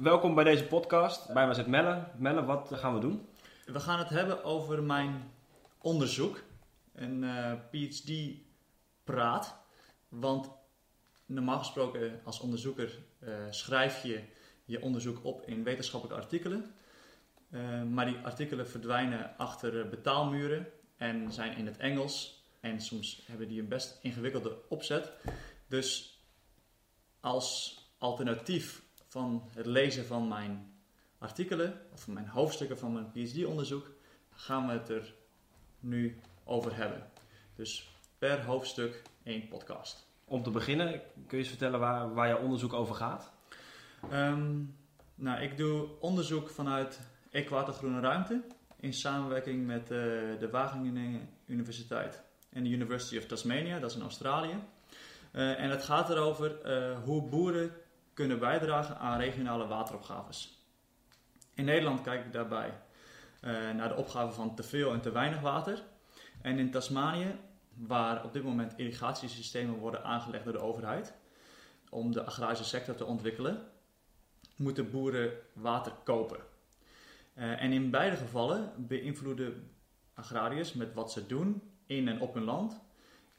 Welkom bij deze podcast. Bij mij zit Melle. Melle, wat gaan we doen? We gaan het hebben over mijn onderzoek, een eh, PhD-praat. Want normaal gesproken als onderzoeker eh, schrijf je je onderzoek op in wetenschappelijke artikelen. Eh, maar die artikelen verdwijnen achter betaalmuren en zijn in het Engels. En soms hebben die een best ingewikkelde opzet. Dus als alternatief van het lezen van mijn artikelen, of van mijn hoofdstukken van mijn PhD-onderzoek, gaan we het er nu over hebben. Dus per hoofdstuk één podcast. Om te beginnen, kun je eens vertellen waar, waar jouw onderzoek over gaat? Ehm, nou, ik doe onderzoek vanuit Equatorgroene Ruimte in samenwerking met uh, de Wageningen Universiteit en de University of Tasmania, dat is in Australië. Uh, en het gaat erover uh, hoe boeren kunnen bijdragen aan regionale wateropgaves. In Nederland kijk ik daarbij uh, naar de opgave van te veel en te weinig water. En in Tasmanië, waar op dit moment irrigatiesystemen worden aangelegd door de overheid om de agrarische sector te ontwikkelen, moeten boeren water kopen. Uh, en in beide gevallen beïnvloeden agrariërs met wat ze doen in en op hun land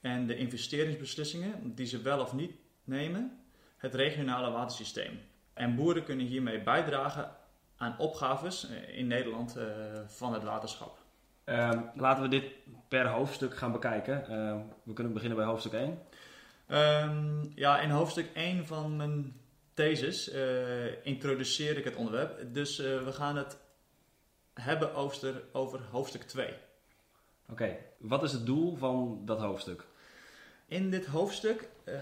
en de investeringsbeslissingen die ze wel of niet nemen, het regionale watersysteem. En boeren kunnen hiermee bijdragen aan opgaves eh, in Nederland uh, van het waterschap. Uh, laten we dit per hoofdstuk gaan bekijken. Uh, we kunnen beginnen bij hoofdstuk 1. Um, ja, in hoofdstuk 1 van mijn thesis uh, introduceer ik het onderwerp. Dus we gaan het hebben over, over hoofdstuk 2. Oké, okay. wat is het doel van dat hoofdstuk? In dit hoofdstuk uh,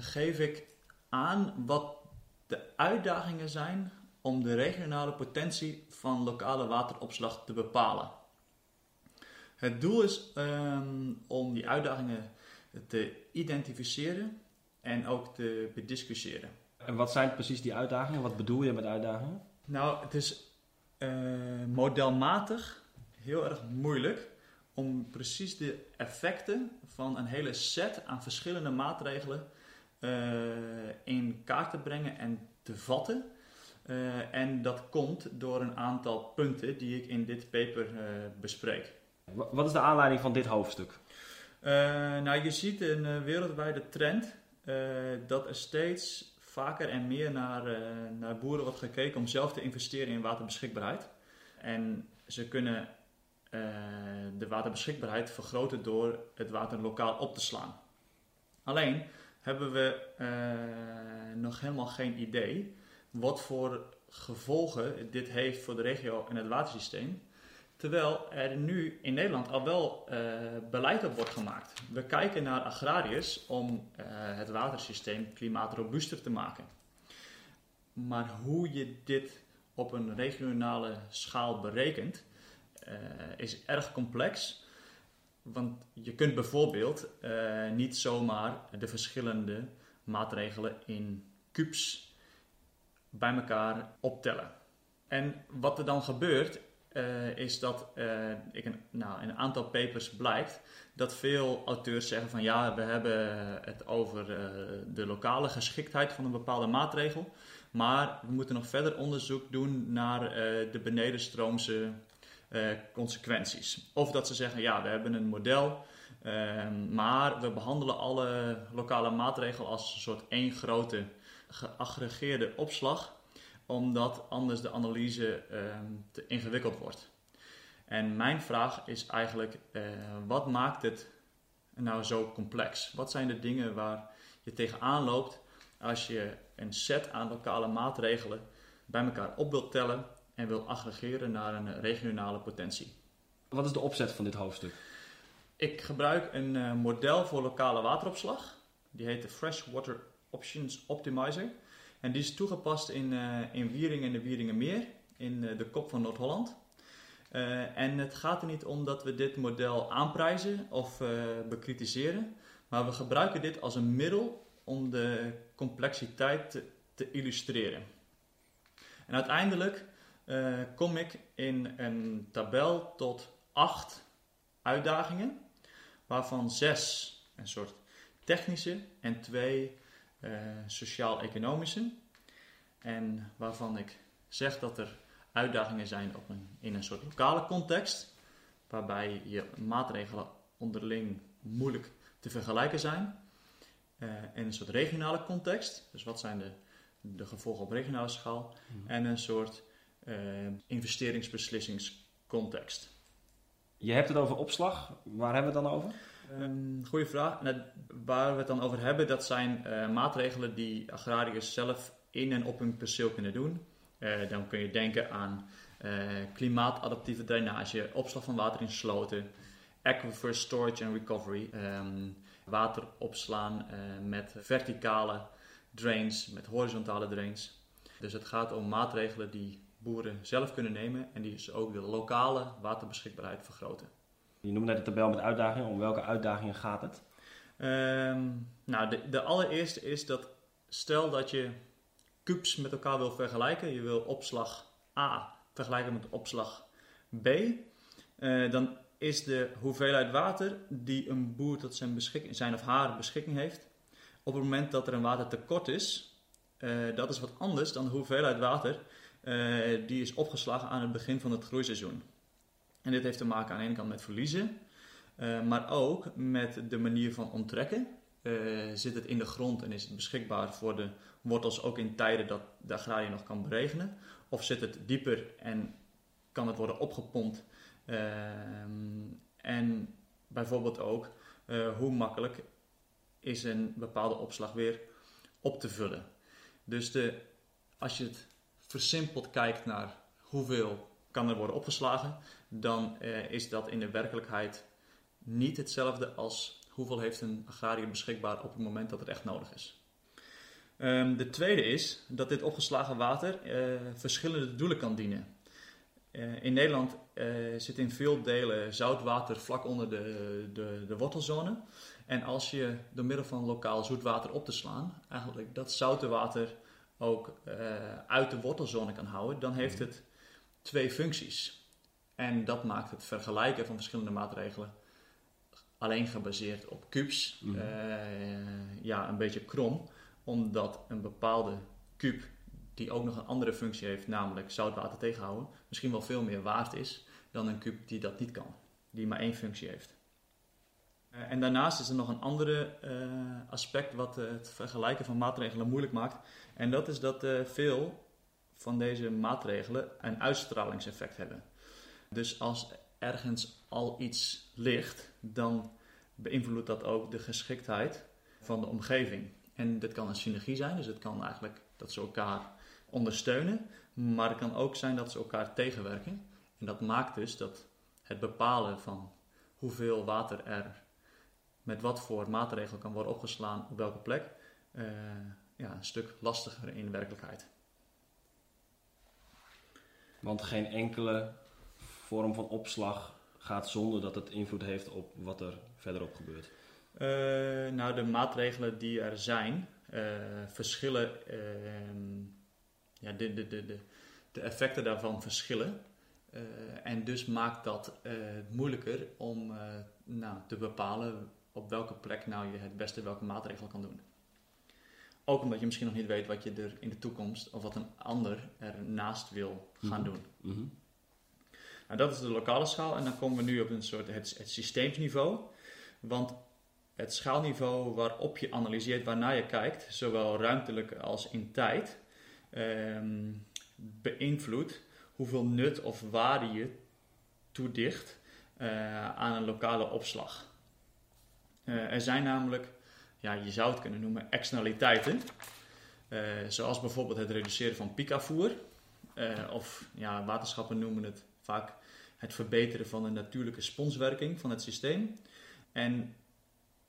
geef ik aan wat de uitdagingen zijn om de regionale potentie van lokale wateropslag te bepalen. Het doel is um, om die uitdagingen te identificeren en ook te bediscussiëren. En wat zijn precies die uitdagingen? Wat bedoel je met uitdagingen? Nou, het is uh, modelmatig heel erg moeilijk om precies de effecten van een hele set aan verschillende maatregelen uh, in kaart te brengen en te vatten. Uh, en dat komt door een aantal punten die ik in dit paper uh, bespreek. Wat is de aanleiding van dit hoofdstuk? nou, je ziet een wereldwijde trend dat er steeds vaker en meer naar, naar boeren wordt gekeken om zelf te investeren in waterbeschikbaarheid. En ze kunnen de waterbeschikbaarheid vergroten door het water lokaal op te slaan. Alleen hebben we uh, nog helemaal geen idee wat voor gevolgen dit heeft voor de regio en het watersysteem. Terwijl er nu in Nederland al wel uh, beleid op wordt gemaakt. We kijken naar agrariërs om het watersysteem klimaatrobuuster te maken. Maar hoe je dit op een regionale schaal berekent, is erg complex. Want je kunt bijvoorbeeld uh, niet zomaar de verschillende maatregelen in cubes bij elkaar optellen. En wat er dan gebeurt, uh, is dat ik een, nou, in een aantal papers blijkt dat veel auteurs zeggen van ja, we hebben het over de lokale geschiktheid van een bepaalde maatregel. Maar we moeten nog verder onderzoek doen naar de benedenstroomse uh, consequenties. Of dat ze zeggen, ja, we hebben een model, uh, maar we behandelen alle lokale maatregelen als een soort één grote geaggregeerde opslag, omdat anders de analyse uh, te ingewikkeld wordt. En mijn vraag is eigenlijk, eh, wat maakt het nou zo complex? Wat zijn de dingen waar je tegenaan loopt als je een set aan lokale maatregelen bij elkaar op wilt tellen en wil aggregeren naar een regionale potentie. Wat is de opzet van dit hoofdstuk? Ik gebruik een uh, model voor lokale wateropslag. Die heet de Freshwater Options Optimizer. En die is toegepast in, uh, in Wieringen en de Wieringenmeer, in uh, de kop van Noord-Holland. en het gaat er niet om dat we dit model aanprijzen of bekritiseren, maar we gebruiken dit als een middel om de complexiteit te, te illustreren. En uiteindelijk uh, kom ik in een tabel tot acht uitdagingen, waarvan zes een soort technische en twee uh, sociaal-economische. En waarvan ik zeg dat er uitdagingen zijn op een, in een soort lokale context, waarbij je maatregelen onderling moeilijk te vergelijken zijn. Uh, in een soort regionale context, dus wat zijn de, de gevolgen op regionale schaal, mhm. en een soort investeringsbeslissingscontext. Je hebt het over opslag, waar hebben we het dan over? Um, goeie vraag. waar we het dan over hebben, dat zijn uh, maatregelen die agrariërs zelf in en op hun perceel kunnen doen. Uh, dan kun je denken aan uh, klimaatadaptieve drainage, opslag van water in sloten, aquifer storage and recovery, um, water opslaan met verticale drains, met horizontale drains. Dus het gaat om maatregelen die boeren zelf kunnen nemen en die dus ook de lokale waterbeschikbaarheid vergroten. Je noemde net de tabel met uitdagingen. Om welke uitdagingen gaat het? Um, nou, de, de allereerste is dat stel dat je cubes met elkaar wil vergelijken. Je wil opslag A vergelijken met opslag B. Uh, dan is de hoeveelheid water die een boer tot zijn, beschikking, zijn of haar beschikking heeft, op het moment dat er een watertekort is, uh, dat is wat anders dan de hoeveelheid water uh, die is opgeslagen aan het begin van het groeiseizoen. En dit heeft te maken aan de ene kant met verliezen, uh, maar ook met de manier van onttrekken. Uh, zit het in de grond en is het beschikbaar voor de wortels ook in tijden dat de agrarie nog kan beregenen? Of zit het dieper en kan het worden opgepompt? En bijvoorbeeld ook hoe makkelijk is een bepaalde opslag weer op te vullen. Dus de, als je het versimpeld kijkt naar hoeveel kan er worden opgeslagen, dan uh, is dat in de werkelijkheid niet hetzelfde als hoeveel heeft een agrariër beschikbaar op het moment dat het echt nodig is. Um, de tweede is dat dit opgeslagen water uh, verschillende doelen kan dienen. Uh, in Nederland zit in veel delen zoutwater vlak onder de, de, de, wortelzone. En als je door middel van lokaal zoetwater op te slaan, eigenlijk dat zoute water ook uit de wortelzone kan houden, dan heeft het twee functies. En dat maakt het vergelijken van verschillende maatregelen alleen gebaseerd op cubes mm. ja, een beetje krom, omdat een bepaalde cube die ook nog een andere functie heeft, namelijk zoutwater tegenhouden, misschien wel veel meer waard is dan een cube die dat niet kan, die maar één functie heeft. Uh, en daarnaast is er nog een andere uh, aspect wat het vergelijken van maatregelen moeilijk maakt. En dat is dat veel van deze maatregelen een uitstralingseffect hebben. Dus als ergens al iets ligt, dan beïnvloedt dat ook de geschiktheid van de omgeving. En dit kan een synergie zijn, dus het kan eigenlijk dat ze elkaar ondersteunen, maar het kan ook zijn dat ze elkaar tegenwerken. En dat maakt dus dat het bepalen van hoeveel water er met wat voor maatregel kan worden opgeslaan op welke plek, uh, ja, een stuk lastiger in de werkelijkheid. Want geen enkele vorm van opslag gaat zonder dat het invloed heeft op wat er verderop gebeurt? Uh, nou, de maatregelen die er zijn, uh, verschillen. Uh, ja, de, de, de, de, de effecten daarvan verschillen. Eh, en dus maakt dat moeilijker om nou, te bepalen op welke plek nou je het beste welke maatregel kan doen. Ook omdat je misschien nog niet weet wat je er in de toekomst of wat een ander ernaast wil gaan mhm. doen. Mm nou, dat is de lokale schaal en dan komen we nu op een soort het, het systeemsniveau. Want het schaalniveau waarop je analyseert, waarnaar je kijkt, zowel ruimtelijk als in tijd, ehm, beïnvloedt hoeveel nut of waarde je toedicht uh, aan een lokale opslag. Uh, er zijn namelijk, ja, je zou het kunnen noemen, externaliteiten. Uh, zoals bijvoorbeeld het reduceren van piekafvoer. of ja, waterschappen noemen het vaak het verbeteren van de natuurlijke sponswerking van het systeem. En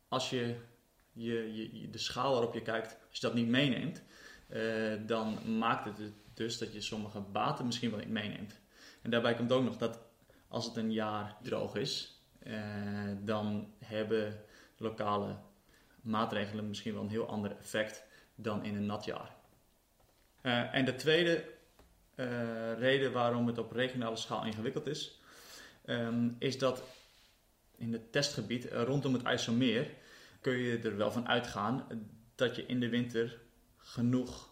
als je, je, je de schaal waarop je kijkt, als je dat niet meeneemt, dan maakt het dus dat je sommige baten misschien wel niet meeneemt. En daarbij komt ook nog dat als het een jaar droog is, dan hebben lokale maatregelen misschien wel een heel ander effect dan in een nat jaar. Uh, en de tweede uh, reden waarom het op regionale schaal ingewikkeld is, um, is dat in het testgebied rondom het IJsselmeer kun je er wel van uitgaan dat je in de winter genoeg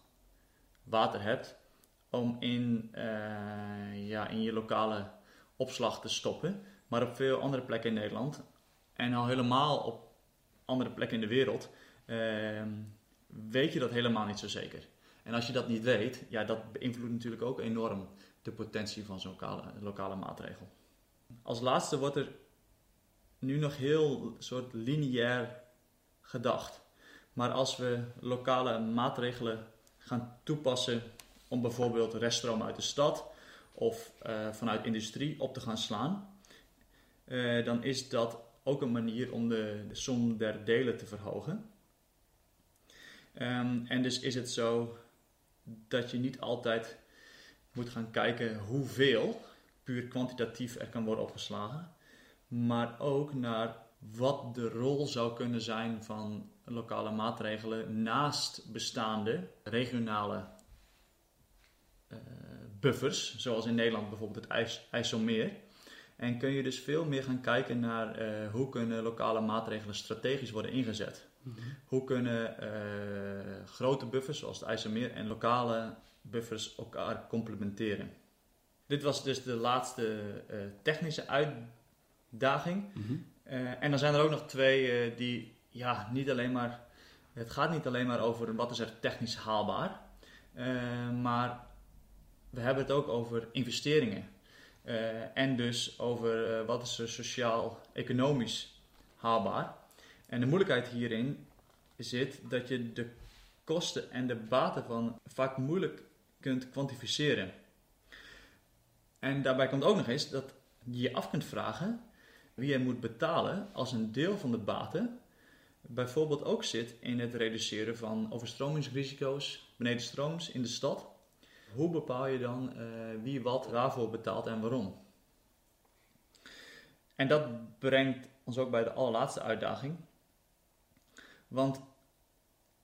water hebt om in, eh, ja, in je lokale opslag te stoppen. Maar op veel andere plekken in Nederland en al helemaal op andere plekken in de wereld ehm, weet je dat helemaal niet zo zeker. En als je dat niet weet, ja, dat beïnvloedt natuurlijk ook enorm de potentie van zo'n lokale, lokale maatregel. Als laatste wordt er nu nog heel soort lineair gedacht. Maar als we lokale maatregelen gaan toepassen om bijvoorbeeld reststroom uit de stad of uh, vanuit industrie op te gaan slaan, uh, dan is dat ook een manier om de, som der delen te verhogen. Um, en dus is het zo dat je niet altijd moet gaan kijken hoeveel puur kwantitatief er kan worden opgeslagen, maar ook naar wat de rol zou kunnen zijn van lokale maatregelen naast bestaande regionale uh, buffers, zoals in Nederland bijvoorbeeld het IJs, IJsselmeer. En kun je dus veel meer gaan kijken naar uh, hoe kunnen lokale maatregelen strategisch worden ingezet. Mm -hmm. Hoe kunnen uh, grote buffers zoals het IJsselmeer en lokale buffers elkaar complementeren. Dit was dus de laatste uh, technische uitdaging. Mm -hmm. en dan zijn er ook nog twee die ja, niet alleen maar. Het gaat niet alleen maar over wat is er technisch haalbaar, maar we hebben het ook over investeringen. Uh, en dus over uh, wat is er sociaal-economisch haalbaar. En de moeilijkheid hierin zit dat je de kosten en de baten van vaak moeilijk kunt kwantificeren. En daarbij komt ook nog eens dat je je af kunt vragen wie je moet betalen als een deel van de baten bijvoorbeeld ook zit in het reduceren van overstromingsrisico's beneden strooms in de stad hoe bepaal je dan uh, wie wat waarvoor betaalt en waarom? En dat brengt ons ook bij de allerlaatste uitdaging. Want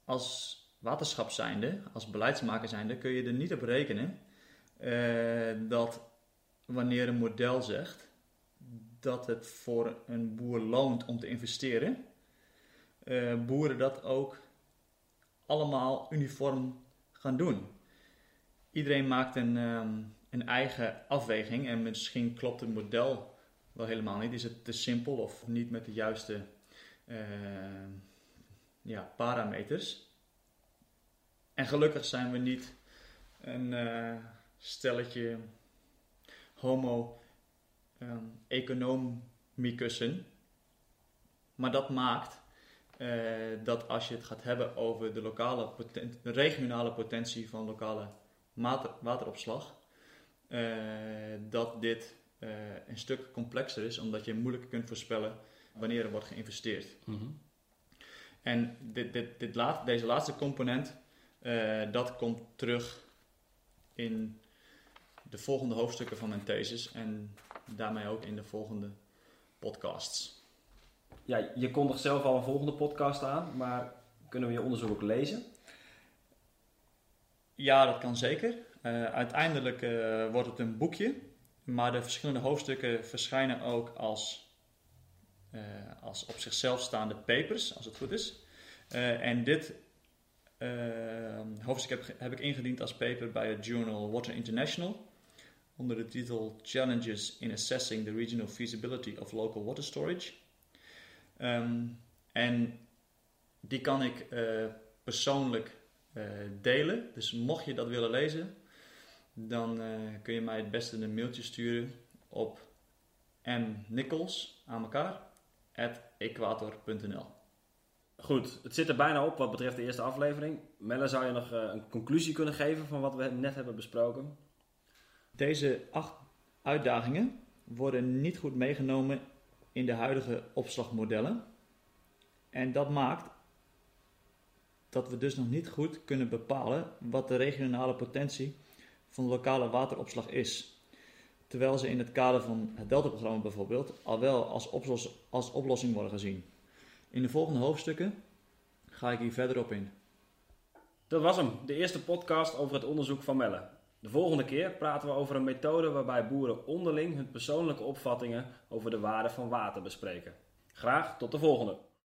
als waterschap zijnde, als beleidsmaker zijnde, kun je er niet op rekenen uh, dat wanneer een model zegt dat het voor een boer loont om te investeren, uh, boeren dat ook allemaal uniform gaan doen iedereen maakt een, um, een eigen afweging en misschien klopt het model wel helemaal niet. Is het te simpel of niet met de juiste uh, ja, parameters? En gelukkig zijn we niet een uh, stelletje homo um, economicussen. Maar dat maakt uh, dat als je het gaat hebben over de, lokale regionale potentie van lokale wateropslag, uh, dat dit uh, een stuk complexer is, omdat je moeilijker kunt voorspellen wanneer er wordt geïnvesteerd. Mm -hmm. En dit, dit, dit laat, deze laatste component, uh, dat komt terug in de volgende hoofdstukken van mijn thesis en daarmee ook in de volgende podcasts. Ja, je kondigt zelf al een volgende podcast aan, maar kunnen we je onderzoek ook lezen? Ja, dat kan zeker. Uh, uiteindelijk uh, wordt het een boekje, maar de verschillende hoofdstukken verschijnen ook als, uh, als op zichzelf staande papers, als het goed is. en dit hoofdstuk heb, heb, ik ingediend als paper bij het journal Water International onder de titel Challenges in Assessing the Regional Feasibility of Local Water Storage. Um, en die kan ik persoonlijk delen. Dus mocht je dat willen lezen, dan uh, kun je mij het beste een mailtje sturen op mnichols aan elkaar equator.nl. Goed, het zit er bijna op wat betreft de eerste aflevering. Melle, zou je nog uh, een conclusie kunnen geven van wat we net hebben besproken? Deze acht uitdagingen worden niet goed meegenomen in de huidige opslagmodellen. En dat maakt dat we dus nog niet goed kunnen bepalen wat de regionale potentie van lokale wateropslag is. Terwijl ze in het kader van het Delta-programma bijvoorbeeld al wel als, als oplossing worden gezien. In de volgende hoofdstukken ga ik hier verder op in. Dat was hem, de eerste podcast over het onderzoek van Melle. De volgende keer praten we over een methode waarbij boeren onderling hun persoonlijke opvattingen over de waarde van water bespreken. Graag tot de volgende.